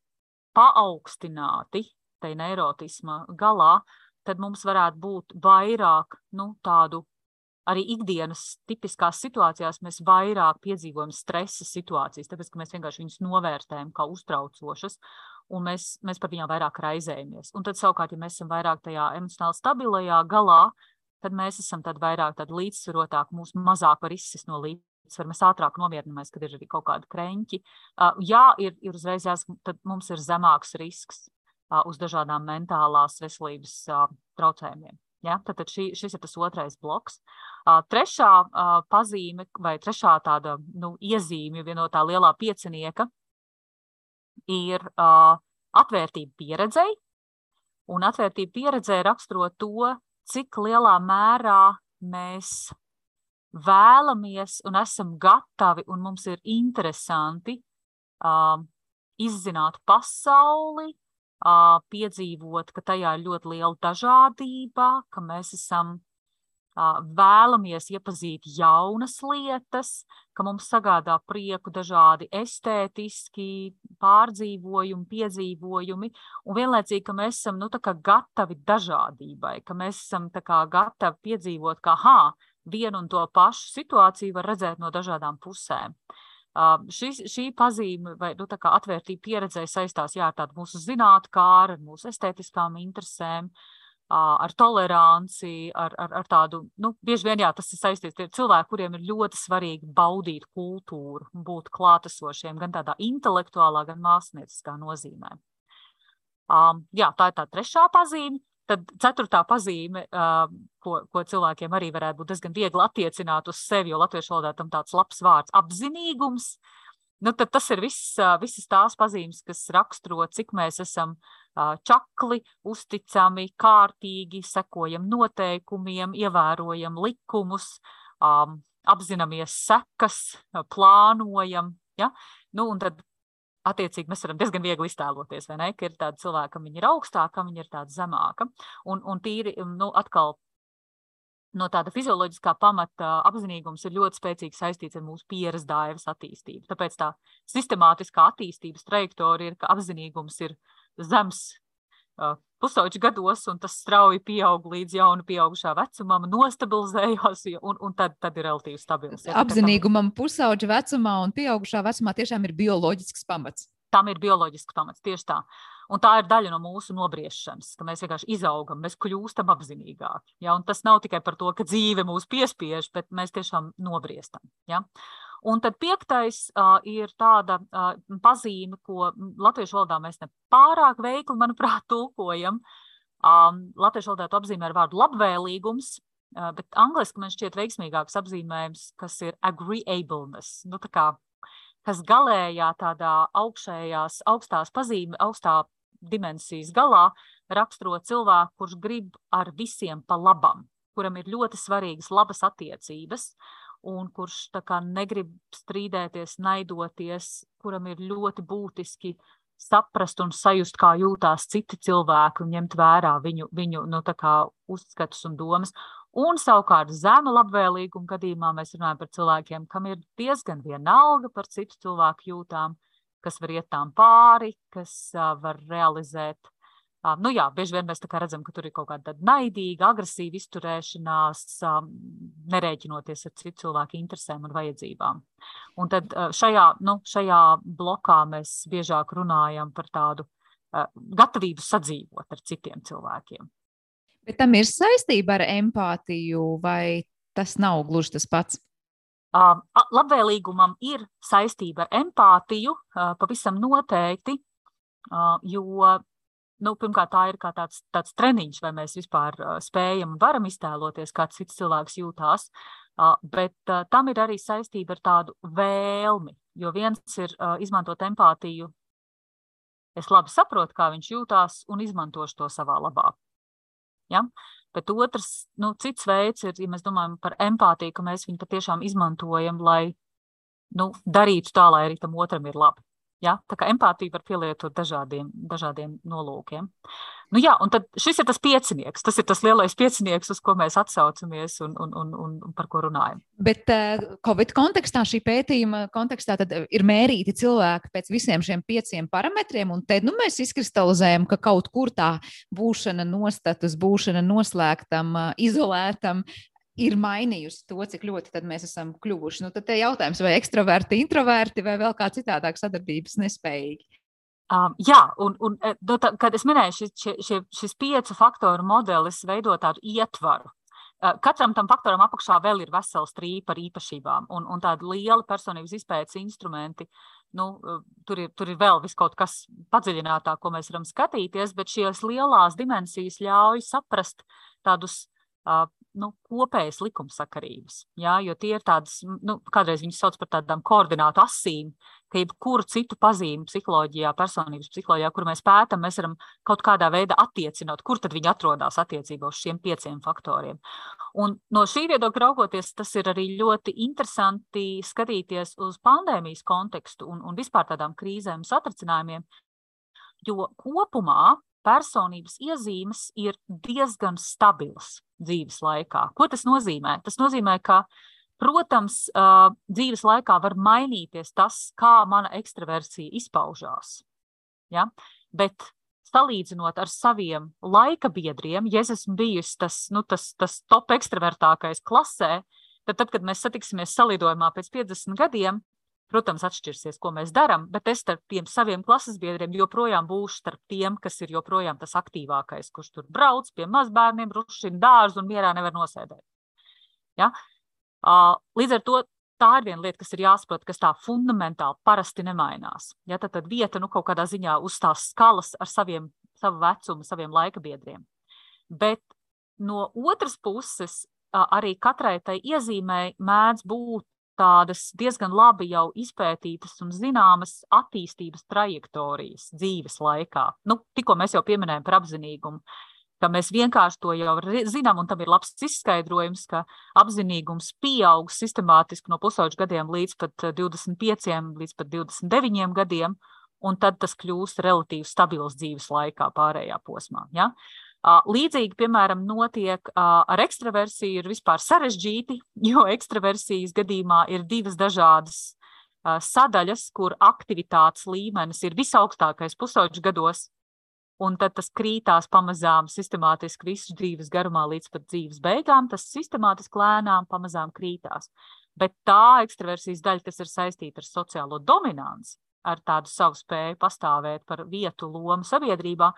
S1: paaugstināti tai neirotisma galā, tad mums varētu būt vairāk nu, tādu arī ikdienas tipiskās situācijās mēs vairāk piedzīvojam stresa situācijas, tāpēc ka mēs vienkārši viņus novērtējam kā uztraucošas, un mēs, mēs par viņām vairāk raizējamies. Un tad, savukārt, ja mēs esam vairāk tajā emocionāli stabilajā galā, tad mēs esam tad vairāk līdzsvarotāki, mūs mazāk var izsist no līdzsvara, mēs ātrāk nomierinamies, kad ir arī kaut kādi kreņķi. Uh, jā, ir, ir uzreiz jāsaka, tad mums ir zemāks risks uh, uz dažādām mentālās veselības uh, traucējumiem. Ja? Tad, tad šī, šis ir tas otrais bloks. Uh, trešā uh, pazīme vai trešā tāda nu, iezīme, viena no tā lielā piecinieka, ir uh, atvērtība pieredzei. Un atvērtība pieredzē raksturo to, cik lielā mērā mēs vēlamies un esam gatavi un mums ir interesanti uh, izzināt pasauli, piedzīvot, ka tajā ir ļoti liela dažādība, ka mēs esam vēlamies iepazīt jaunas lietas, ka mums sagādā prieku dažādi estētiski pārdzīvojumi, piedzīvojumi, un vienlaicīgi, ka mēs esam nu, gatavi dažādībai, ka mēs esam gatavi piedzīvot, ka ha, vienu un to pašu situāciju var redzēt no dažādām pusēm. Uh, Šis, šī pazīme vai nu, atvērtība pieredzē saistās jā, ar mūsu zinātnē, kā ar mūsu estētiskām interesēm, ar toleranci, ar, ar, ar tādu, nu, bieži vien jā, tas ir saistīts ar cilvēkiem, kuriem ir ļoti svarīgi baudīt kultūru, būt klātesošiem gan tādā intelektuālā, gan mākslinieckā nozīmē. Um, jā, tā ir tā trešā pazīme. Tad ceturtā pazīme, ko, ko cilvēkiem arī varētu būt diezgan viegli attiecināt uz sevi, jo latviešu valodā tam tāds labs vārds - apzinīgums. Nu, tas ir viss, visas tās pazīmes, kas raksturo, cik mēs esam čakli, uzticami, kārtīgi, sekojam noteikumiem, ievērojam likumus, um, apzināmies sekas, plānojam. Ja? Nu, un tad attiecīgi mēs varam diezgan viegli iztēloties, ne, ka ir tāda cilvēka, kam viņa ir augstāka, viņa ir tāda zemāka. Un, un tīri, nu, atkal no tāda fizioloģiskā pamata apzinīgums ir ļoti spēcīgi saistīts ar mūsu pieras dāvas attīstību. Tāpēc tā sistemātiskā attīstības trajektorija ir, ka apzinīgums ir zems pusauģu gados, un tas strauji pieaug līdz jaunu pieaugušā vecumam, nostabilizējās, un, un tad, tad ir relatīvi stabils.
S2: Ja, Apzinīgumam pusauģa vecumā un pieaugušā vecumā tiešām ir bioloģisks pamats.
S1: Tam ir bioloģisks pamats, tieši tā. Un tā ir daļa no mūsu nobriešanas, ka mēs vienkārši izaugam, mēs kļūstam apzinīgāki. Ja? Un tas nav tikai par to, ka dzīve mūs piespiež, bet mēs tiešām nobriestam. Ja? Un tad piektais uh, ir tāda uh, pazīme, ko latviešu valodā mēs ne pārāk veikli, manuprāt, [laughs] tulkojam. Um, latviešu valodā to apzīmē ar vārdu labvēlīgums, uh, bet angliski man šķiet veiksmīgāks apzīmējums, kas ir agreeableness. Nu, kā, kas galējā tādā augšējās, augstās pazīme, augstā dimensijas galā raksturo cilvēku, kurš grib ar visiem pa labam, kuram ir ļoti svarīgas labas attiecības, un kurš negrib strīdēties, naidoties, kuram ir ļoti būtiski saprast un sajust, kā jūtās citi cilvēki un ņemt vērā viņu, viņu nu, uzskatus un domas. Un savukārt zema labvēlīguma gadījumā mēs runājam par cilvēkiem, kam ir diezgan vienalga par citu cilvēku jūtām, kas var iet tām pāri, kas var realizēt nu jā, bieži vien mēs redzam, ka tur ir kaut kāda naidīga, agresīva izturēšanās, nerēķinoties ar citu cilvēku interesēm un vajadzībām. Un tad šajā, nu, šajā blokā mēs biežāk runājam par tādu gatavību sadzīvot ar citiem cilvēkiem.
S2: Bet tam ir saistība ar empātiju, vai tas nav gluži tas pats?
S1: Uh, labvēlīgumam ir saistība ar empātiju, uh, pavisam noteikti, uh, jo nu, pirmkārt, tā ir tāds, tāds treniņš, vai mēs vispār uh, spējam un varam iztēloties, kā cits cilvēks jūtās. Bet tam ir arī saistība ar tādu vēlmi. Jo viens ir izmantot empātiju. Es labi saprotu, kā viņš jūtās, un izmantošu to savā labā. Ja? Bet otrs, nu, cits veids ir, ja mēs domājam par empātiju, ka mēs viņu patiešām izmantojam, lai nu, darītu tā, lai arī tam otram ir labi. Ja? Tā kā empātija var pielietot dažādiem, dažādiem nolūkiem. Nu, jā, un šis ir tas piecinieks. Tas ir tas lielais piecinieks, uz ko mēs atsaucamies un, un, un, un par ko runājam.
S2: Bet uh, Covid kontekstā, šī pētījuma kontekstā, ir mērīti cilvēki pēc visiem šiem pieciem parametriem. Un te nu, mēs izkristalizējam, ka kaut kur tā būšana nostatus, būšana noslēgtam, izolētam, ir mainījusi to, cik ļoti mēs esam kļuvuši. Nu, tad ir jautājums, vai ekstraverti, introverti vai vēl kā citādāk sadarbības nespējīgi.
S1: Um, jā, un, un no, nu, tā, kad es minēju, šis, šis, šis piecu faktoru modelis veido tādu ietvaru. Uh, katram tam faktoram apakšā vēl ir vesela strīpa ar īpašībām, un, un tādi lieli personības izpētes instrumenti. Nu, uh, tur, ir, tur ir vēl kaut kas padziļinātāk, ko mēs varam skatīties, bet šīs lielās dimensijas ļauj saprast tādus uh, nu, kopējas likumsakarības. Jā, jo tie ir tādas, nu, kādreiz viņas sauc par tādām koordinātu asīm, ka jebkuru citu pazīmi psiholoģijā, personības psiholoģijā, kur mēs pētām, mēs varam kaut kādā veidā attiecināt, kur tad viņi atrodas attiecībā uz šiem pieciem faktoriem. Un no šī viedokļa raugoties, tas ir arī ļoti interesanti skatīties uz pandēmijas kontekstu un, un vispār tādām krīzēm satricinājumiem, jo kopumā personības iezīmes ir diezgan stabilas dzīves laikā. Ko tas nozīmē? Tas nozīmē, ka, protams, dzīves laikā var mainīties tas, kā mana ekstraversija izpaužās. Ja? Bet salīdzinot ar saviem laika biedriem, ja es esmu bijusi tas, nu, tas, tas top ekstravertākais klasē, tad, tad, kad mēs satiksimies salidojumā pēc 50 gadiem, Protams, atšķirsies, ko mēs darām, bet es starp tiem saviem klases biedriem joprojām būšu starp tiem, kas ir joprojām tas aktīvākais, kurš tur brauc pie mazbērniem, rušina dārzu un mierā nevar nosēdēt. Ja? Līdz ar to tā ir viena lieta, kas ir jāsaprot, kas tā fundamentāli parasti nemainās. Ja? Tad, tad vieta nu, kaut kādā ziņā uz tās skalas ar saviem, savu vecumu, saviem laika biedriem. Bet no otras puses, arī katrai tai iezīmēji mēdz būt tādas diezgan labi jau izpētītas un zināmas attīstības trajektorijas dzīves laikā. Nu, tikko mēs jau pieminējām par apzinīgumu, ka mēs vienkārši to jau zinām, un tam ir labs izskaidrojums, ka apzinīgums pieaug sistemātiski no pusauģu gadiem līdz pat 25, līdz pat 29 gadiem. un tad tas kļūst relatīvi stabils dzīves laikā, pārējā posmā. Ja? Līdzīgi, piemēram, notiek ar ekstraversiju, ir vispār sarežģīti, [laughs] jo ekstraversijas gadījumā ir divas dažādas sadaļas, kur aktivitātes līmenis ir visaugstākais pusauģu gados, un tad tas krītās pamazām sistemātiski visu dzīves garumā līdz pat dzīves beigām. Tas sistemātiski lēnām pamazām krītās. Bet tā ekstraversijas daļa, kas ir saistīta ar sociālo dominanci, ar tādu savu spēju pastāvēt par vietu, lomu sabiedrībā,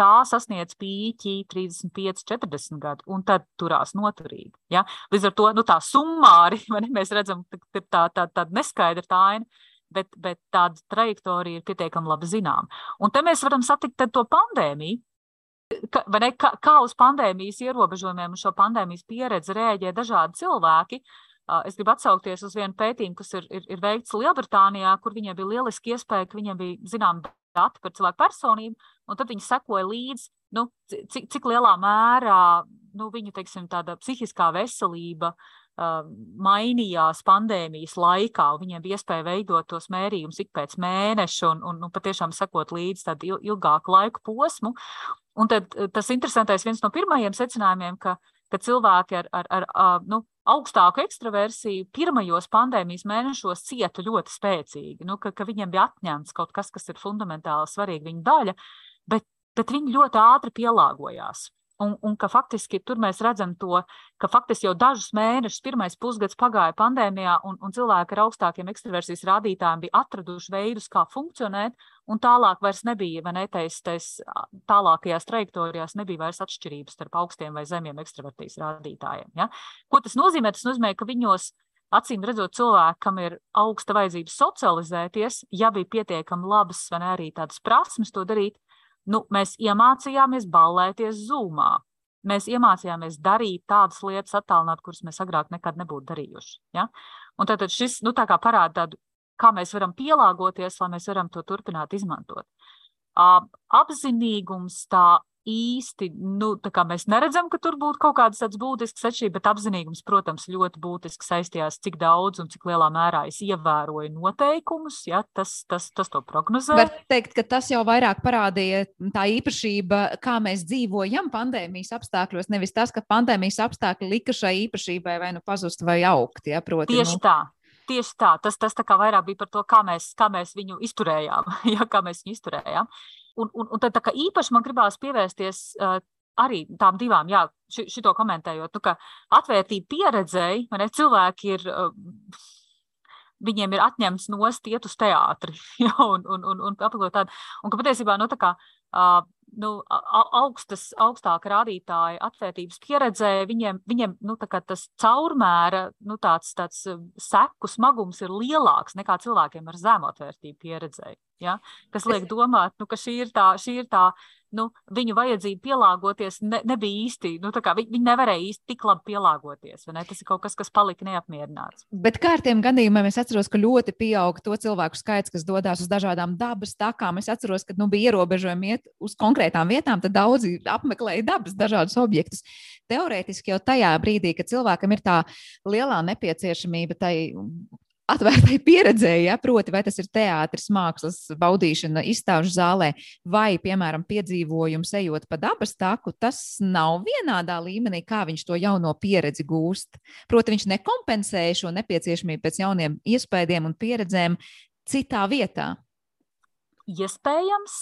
S1: tā sasniedz pīķi 35, 40 gadu, un tad turās noturīgi. Ja? Līdz ar to nu, tā summāri [laughs] ne, mēs redzam, ka tā, tā, tā, tāda neskaidra tā aina. Bet, bet tāda trajektorija ir pietiekami labi zināma. Un te mēs varam satikt to pandēmiju, Ka, ne, kā, kā uz pandēmijas ierobežojumiem un šo pandēmijas pieredzi rēģē dažādi cilvēki. Es gribu atsaukties uz vienu pētījumu, kas ir, ir, ir veikts Lielbritānijā, kur viņiem bija lieliski iespēja, ka viņiem bija zināma dati par cilvēku personību, un tad viņi sekoja līdzi, nu, cik, cik lielā mērā nu, viņu teiksim, psihiskā veselība uh, mainījās pandēmijas laikā. Viņiem bija iespēja veidot tos mērījumus ik pēc mēneša un, un nu, patiešām sekot līdzi tādu ilgāku laiku posmu. Un tad tas interesantais viens no pirmajiem secinājumiem, ka, ka cilvēki ar, ar, ar nu, augstāku ekstraversiju pirmajos pandēmijas mēnešos cieta ļoti spēcīgi, nu, ka, ka viņiem bija atņemts kaut kas, kas ir fundamentāli svarīga viņa daļa, bet, bet viņi ļoti ātri pielāgojās. Un, un ka faktiski tur mēs redzam to, ka faktiski jau dažus mēnešus, pirmais pusgads pagāja pandēmijā, un, un cilvēki ar augstākiem ekstraversijas rādītājiem bija atraduši veidus, kā funkcionēt, un tālāk vairs nebija, vai ne, tais, tais tālākajās trajektorijās nebija vairs atšķirības starp augstiem vai zemiem ekstraversijas rādītājiem. Ja? Ko tas nozīmē? Tas nozīmē, ka viņos acīm redzot, cilvēki, kam ir augsta vajadzība socializēties, ja bija pietiekami labas vai arī tādas prasmes to darīt, nu, mēs iemācījāmies ballēties zūmā. Mēs iemācījāmies darīt tādas lietas, attālināt, kuras mēs agrāk nekad nebūtu darījuši. Ja? Un tad šis nu, parāda tādu, kā mēs varam pielāgoties, lai mēs varam to turpināt izmantot. Apzinīgums, tā īsti, nu, tā kā mēs neredzam, ka tur būtu kaut kādas tādas būtiskas atšķirības, bet apzinīgums, protams, ļoti būtiski saistījās, cik daudz un cik lielā mērā es ievēroju noteikumus, ja, tas, tas, tas to prognozē.
S2: Var teikt, ka tas jau vairāk parādīja tā īpašība, kā mēs dzīvojam pandēmijas apstākļos, nevis tas, ka pandēmijas apstākļi lika šai īpašībai vai nu pazust vai augt, ja, proti.
S1: Tieši nu... tā. Tieši tā, tas, tas tā kā vairāk bija par to, kā mēs, kā mēs viņu izturējām. [laughs] ja, kā mēs viņu izturējām. Un, un, un tad tā īpaši man gribās pievērsties uh, arī tām divām, jā, ši, šito komentējot, nu, ka atvērtība pieredzēji, man ir cilvēki ir. Uh, Viņiem ir atņemts nost iet uz teātri, [laughs] ja, un, un, un, un apglabāt tādu. Un ka patiesībā, nu, tā kā uh, nu, augstas, augstāka rādītāja atvērtības pieredzē, viņiem, viņiem nu, tas caurmēra nu, tāds, tāds seku smagums ir lielāks nekā cilvēkiem ar zemu atvērtību pieredzēju. Ja? Kas liek domāt, nu, ka šī ir tā, šī ir tā nu, viņu vajadzība pielāgoties ne, nebija īsti. Nu, viņi, viņi nevarēja īsti tik labi pielāgoties. Tas ir kaut kas, kas palika neapmierināts.
S2: Bet kā ar tiem gadījumiem es atceros, ka ļoti pieauga to cilvēku skaits, kas dodas uz dažādām dabas takām. Es atceros, ka nu, bija ierobežojumi iet uz konkrētām vietām, tad daudzi apmeklēja dabas dažādus objektus. Teorētiski jau tajā brīdī, kad cilvēkam ir tā lielā nepieciešamība tai atvērtai pieredzēji, ja, proti, vai tas ir teātris, mākslas baudīšana, izstāžu zālē, vai, piemēram, piedzīvojums ejot pa dabas taku, tas nav vienādā līmenī, kā viņš to jauno pieredzi gūst. Proti, viņš nekompensē šo nepieciešamību pēc jauniem iespējām un pieredzēm citā vietā.
S1: Iespējams,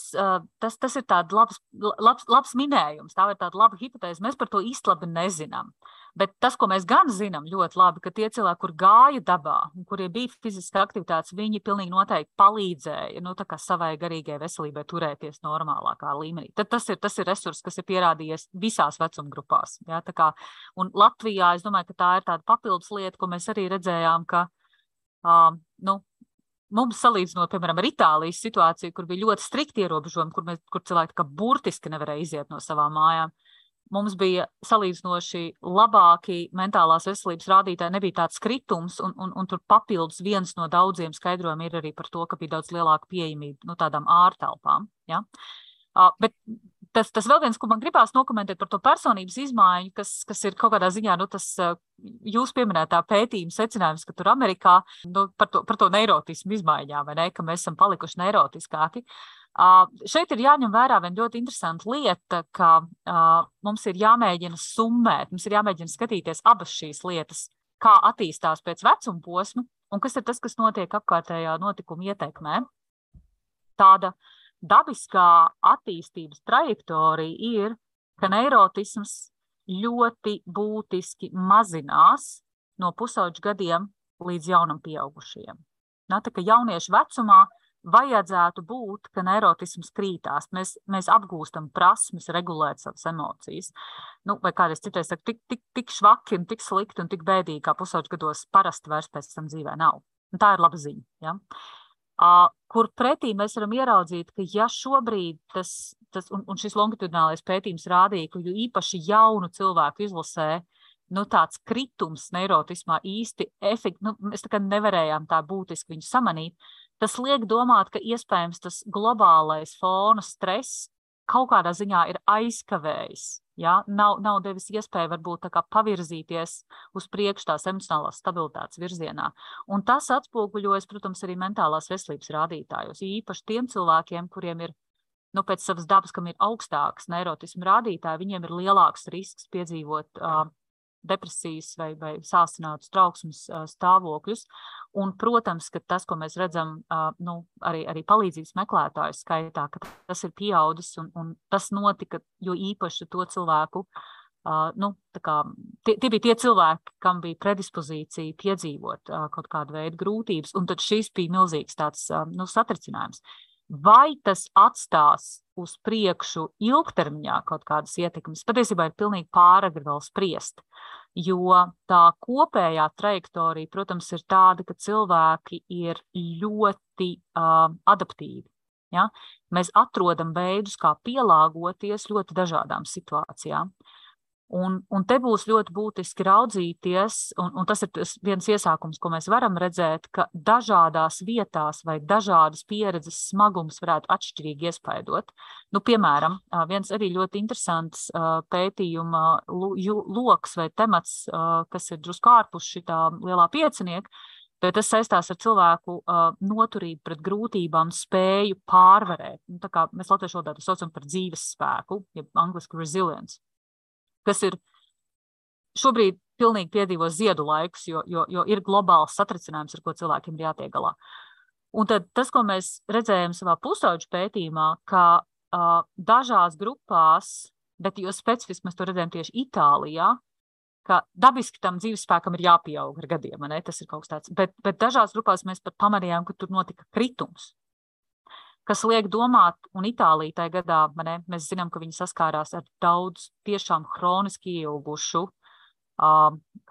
S1: tas, tas ir tāds labs, labs, labs minējums, tā ir tāda laba hipotēze. Mēs par to īsti labi nezinām. Bet tas, ko mēs gan zinām ļoti labi, ka tie cilvēki, kur gāja dabā, kuriem bija fiziska aktivitāte, viņi pilnīgi noteikti palīdzēja nu, savai garīgajai veselībai turēties normālākā līmenī. Tad tas ir, tas ir resurs, kas ir pierādījies visās vecumgrupās. Ja, kā, un Latvijā es domāju, ka tā ir tāda papildus lieta, ko mēs arī redzējām, ka um, nu, Mums salīdzinot, piemēram, ar Itālijas situāciju, kur bija ļoti strikti ierobežojumi, kur, mēs, kur cilvēki burtiski nevarēja iziet no savām mājām, mums bija salīdzinoši labāki mentālās veselības rādītāji, nebija tāds kritums, un, un, un tur papildus viens no daudziem skaidrojumiem ir arī par to, ka bija daudz lielāka pieejamība nu, tādām ārtelpām. Ja? Uh, bet tas, tas vēl viens, ko man gribās nokomentēt par to personības izmaiņu, kas, kas ir kaut kādā ziņā nu, tas jūs pieminētā pētījuma secinājums, ka tur Amerikā nu, par, to, par to neirotismu izmaiņām, ne, ka mēs esam palikuši neirotiskāki. Uh, šeit ir jāņem vērā viena ļoti interesanta lieta, ka uh, mums ir jāmēģina summēt, mums ir jāmēģina skatīties abas šīs lietas, kā attīstās pēc vecuma posma un kas ir tas, kas notiek apkārtējā notikuma ietekmē. Tāda uh, dabiskā attīstības trajektorija ir, ka neirotisms ļoti būtiski mazinās no pusauģu gadiem līdz jaunam pieaugušajiem. Na, tā kā jauniešu vecumā vajadzētu būt, ka neirotisms krītās. Mēs, mēs apgūstam prasmes regulēt savas emocijas. Nu, vai kādreiz citreiz saka, tik, tik, tik švaki un tik slikti un tik bēdīgi, kā pusauģu gados parasti vairs pēc tam dzīvē nav. Un tā ir laba ziņa. Ja? kur pretī mēs varam ieraudzīt, ka ja šobrīd tas, tas un, un šis longitudinālais pētījums rādīja, ka īpaši jaunu cilvēku izlasē, nu, tāds kritums neirotismā īsti efekti, nu, mēs tā nevarējām tā būtiski viņu samanīt, tas liek domāt, ka iespējams tas globālais fona stress kaut kādā ziņā ir aizkavējis Ja? Nav, nav devis iespēju varbūt pavirzīties uz priekšu tās emocionālās stabilitātes virzienā. Un tas atspoguļojas, protams, arī mentālās veselības rādītājos. Īpaši tiem cilvēkiem, kuriem ir nu, pēc savas dabas, kam ir augstāks neirotismu rādītāji, viņiem ir lielāks risks piedzīvot uh, depresijas vai, vai sāsinātus trauksmes stāvokļus. Un, protams, ka tas, ko mēs redzam nu, arī, arī palīdzības meklētāju skaitā, ka tas ir pieaudzis un, un tas notika jo īpaši to cilvēku. Uh, nu, kā, tie, tie bija tie cilvēki, kam bija predispozīcija piedzīvot uh, kaut kādu veidu grūtības, un tad šis bija milzīgs tāds, uh, nu, satricinājums. Vai tas atstās uz priekšu ilgtermiņā kaut kādas ietekmes, patiesībā ir pilnīgi pāragri vēl spriest. Jo tā kopējā trajektorija, protams, ir tāda, ka cilvēki ir ļoti uh, adaptīvi. Ja? Mēs atrodam veidus, kā pielāgoties ļoti dažādām situācijām. Un, un te būs ļoti būtiski raudzīties, un, un tas ir tas viens iesākums, ko mēs varam redzēt, ka dažādās vietās vai dažādas pieredzes smagums varētu atšķirīgi iespaidot. Nu, piemēram, viens arī ļoti interesants pētījuma loks vai temats, kas ir drusku ārpus šī lielā piecinieka, bet tas saistās ar cilvēku noturību pret grūtībām, spēju pārvarēt. Nu, mēs latviešu valodā to saucam par dzīves spēku, jeb angliski resilience kas ir šobrīd pilnīgi piedzīvo ziedu laikus, jo, jo, jo ir globāls satricinājums, ar ko cilvēkiem ir jātiek galā. Un tad tas, ko mēs redzējām savā pusauģu pētījumā, ka uh, dažās grupās, bet jo specifiski mēs to redzējām tieši Itālijā, ka dabiski tam dzīvespēkam ir jāpieaug ar gadiem, ne? tas ir kaut kas tāds. Bet, bet dažās grupās mēs pat pamanījām, ka tur notika kritums kas liek domāt, un Itālija tajā gadā, ne, mēs zinām, ka viņi saskārās ar daudz tiešām hroniski ieilgušu, uh,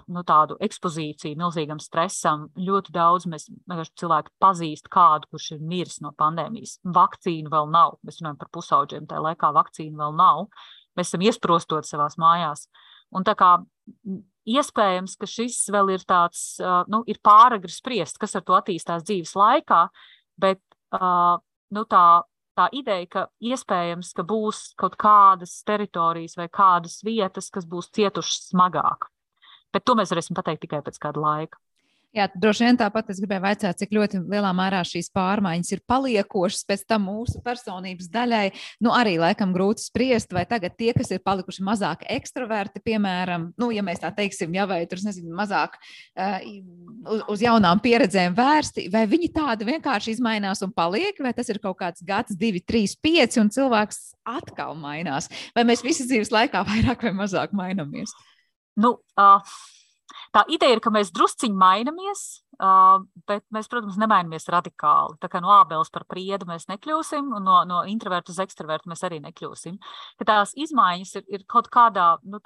S1: nu, tādu ekspozīciju, milzīgam stresam. Ļoti daudz mēs cilvēki pazīst kādu, kurš ir miris no pandēmijas. Vakcīnu vēl nav. Mēs runājam par pusauģiem, tajā laikā vakcīnu vēl nav. Mēs esam iesprostot savās mājās. Un tā kā iespējams, ka šis vēl ir tāds, nu, ir pāragri spriest, kas ar to attīstās dzīves laikā, bet uh, nu, tā, tā ideja, ka iespējams, ka būs kaut kādas teritorijas vai kādas vietas, kas būs cietušas smagāk. Bet to mēs varēsim pateikt tikai pēc kāda laika.
S2: Jā, droši vien tāpat es gribēju jautāt, cik ļoti lielā mērā šīs pārmaiņas ir paliekošas pēc tam mūsu personības daļai. Nu, arī laikam grūti spriest, vai tagad tie, kas ir palikuši mazāk ekstraverti, piemēram, nu, ja mēs tā teiksim, ja vai tur, nezinu, mazāk uh, uz, uz jaunām pieredzēm vērsti, vai viņi tādi vienkārši izmainās un paliek, vai tas ir kaut kāds gads, divi, trīs, pieci, un cilvēks atkal mainās. Vai mēs visi dzīves laikā vairāk vai mazāk mainamies?
S1: Nu, uh Tā ideja ir, ka mēs drusciņi mainamies, uh, bet mēs, protams, nemainamies radikāli. Tā kā no ābeles par priedu mēs nekļūsim, un no, no introverta uz ekstravertu mēs arī nekļūsim. Ka tās izmaiņas ir, ir kaut kādā nu,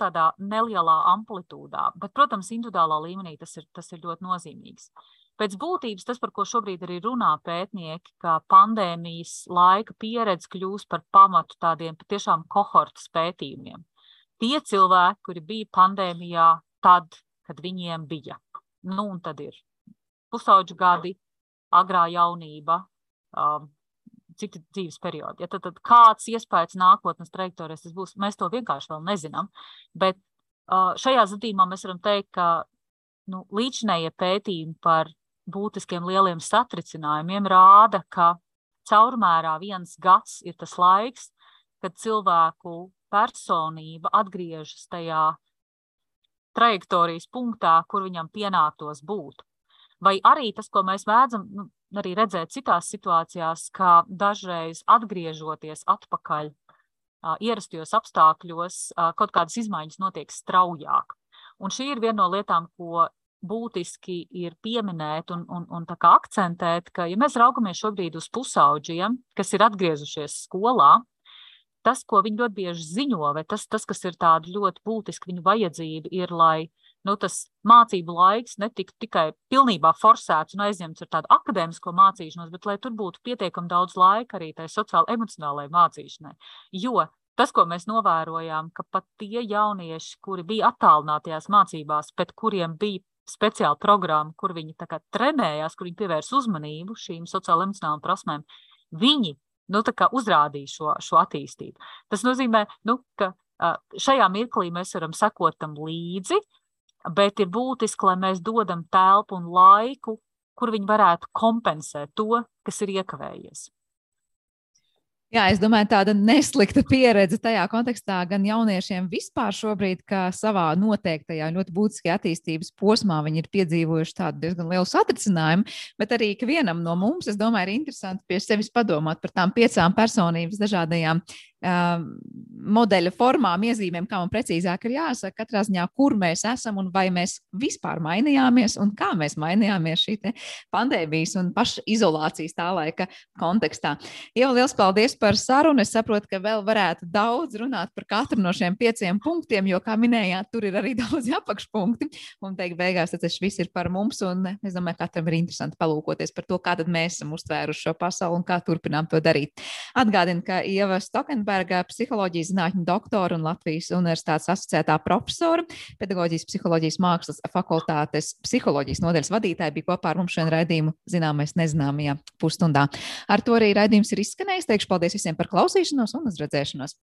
S1: nelielā amplitūdā, bet, protams, individuālā līmenī tas ir, tas ir ļoti nozīmīgs. Pēc būtības tas, par ko šobrīd arī runā pētnieki, ka pandēmijas laika pieredze kļūs par pamatu tādiem patiešām kohortas pētījumiem. Tie cilvēki, kuri bija pandēmijā, tad kad viņiem bija. Nu, un tad ir pusauģu gadi, agrā jaunība, um, citi dzīves periodi. Ja, tad, tad kāds iespējas nākotnes trajektorijas tas būs, mēs to vienkārši vēl nezinām. Bet uh, šajā gadījumā mēs varam teikt, ka nu, līdzinējie pētījumi par būtiskiem lieliem satricinājumiem rāda, ka caurmērā viens gads ir tas laiks, kad cilvēku personība atgriežas tajā trajektorijas punktā, kur viņam pienāktos būt. Vai arī tas, ko mēs mēdzam nu, arī redzēt citās situācijās, ka dažreiz atgriežoties atpakaļ ierastajos apstākļos, kaut kādas izmaiņas notiek straujāk. Un šī ir viena no lietām, ko būtiski ir pieminēt un, un, un akcentēt, ka, ja mēs raugamies šobrīd uz pusauģiem, kas ir atgriezušies skolā, tas, ko viņi ļoti bieži ziņo, vai tas, tas kas ir ļoti būtiski viņu vajadzība, ir, lai nu, tas mācību laiks netiktu tikai pilnībā forsēts un aizņemts ar tādu akadēmisko mācīšanos, bet lai tur būtu pietiekami daudz laika arī tai sociāli emocionālajai mācīšanai. Jo tas, ko mēs novērojām, ka pat tie jaunieši, kuri bija attālinātajās mācībās, pēc kuriem bija speciāla programma, kur viņi trenējās, kur viņi pievērs uzmanību šīm sociālajām prasmēm, viņi nu, uzrādīja šo, šo attīstību. Tas nozīmē, nu, ka šajā mirklī mēs varam sekot tam līdzi, bet ir būtiski, lai mēs dodam telpu un laiku, kur viņi varētu kompensēt to, kas ir iekavējies.
S2: Jā, es domāju, tāda neslikta pieredze tajā kontekstā gan jauniešiem vispār šobrīd, ka savā noteiktajā ļoti būtiskajā attīstības posmā viņi ir piedzīvojuši tādu diezgan lielu satricinājumu, bet arī ikvienam no mums, es domāju, ir interesanti pie sevis padomāt par tām piecām personības dažādajām modeļa formām, iezīmēm, kā man precīzāk ir jāsaka, katrā ziņā, kur mēs esam un vai mēs vispār mainījāmies un kā mēs mainījāmies šī pandēmijas un pašizolācijas tā laika kontekstā. Jau liels paldies par sarunu. Es saprotu, ka vēl varētu daudz runāt par katru no šiem pieciem punktiem, jo, kā minējāt, tur ir arī [laughs] daudz apakšpunkti. Un teikt, beigās tas viss ir par mums. Un es domāju, ka katram ir interesanti palūkoties par to, kā mēs esam uztvēruši šo pasauli un kā turpinām to darīt. Atgādinu, ka Ieva Stokenberga, psiholoģijas zinātņu doktora un Latvijas Universitātes asociētā profesora, pedagoģijas psiholoģijas mākslas fakultātes psiholoģijas nodaļas vadītāja, bija kopā ar mums šodien raidījumu zināmais nezināmajā pusstundā. Ar to arī raidījums ir izskanējis. Teikšu paldies visiem par klausīšanos un uz redzēšanos!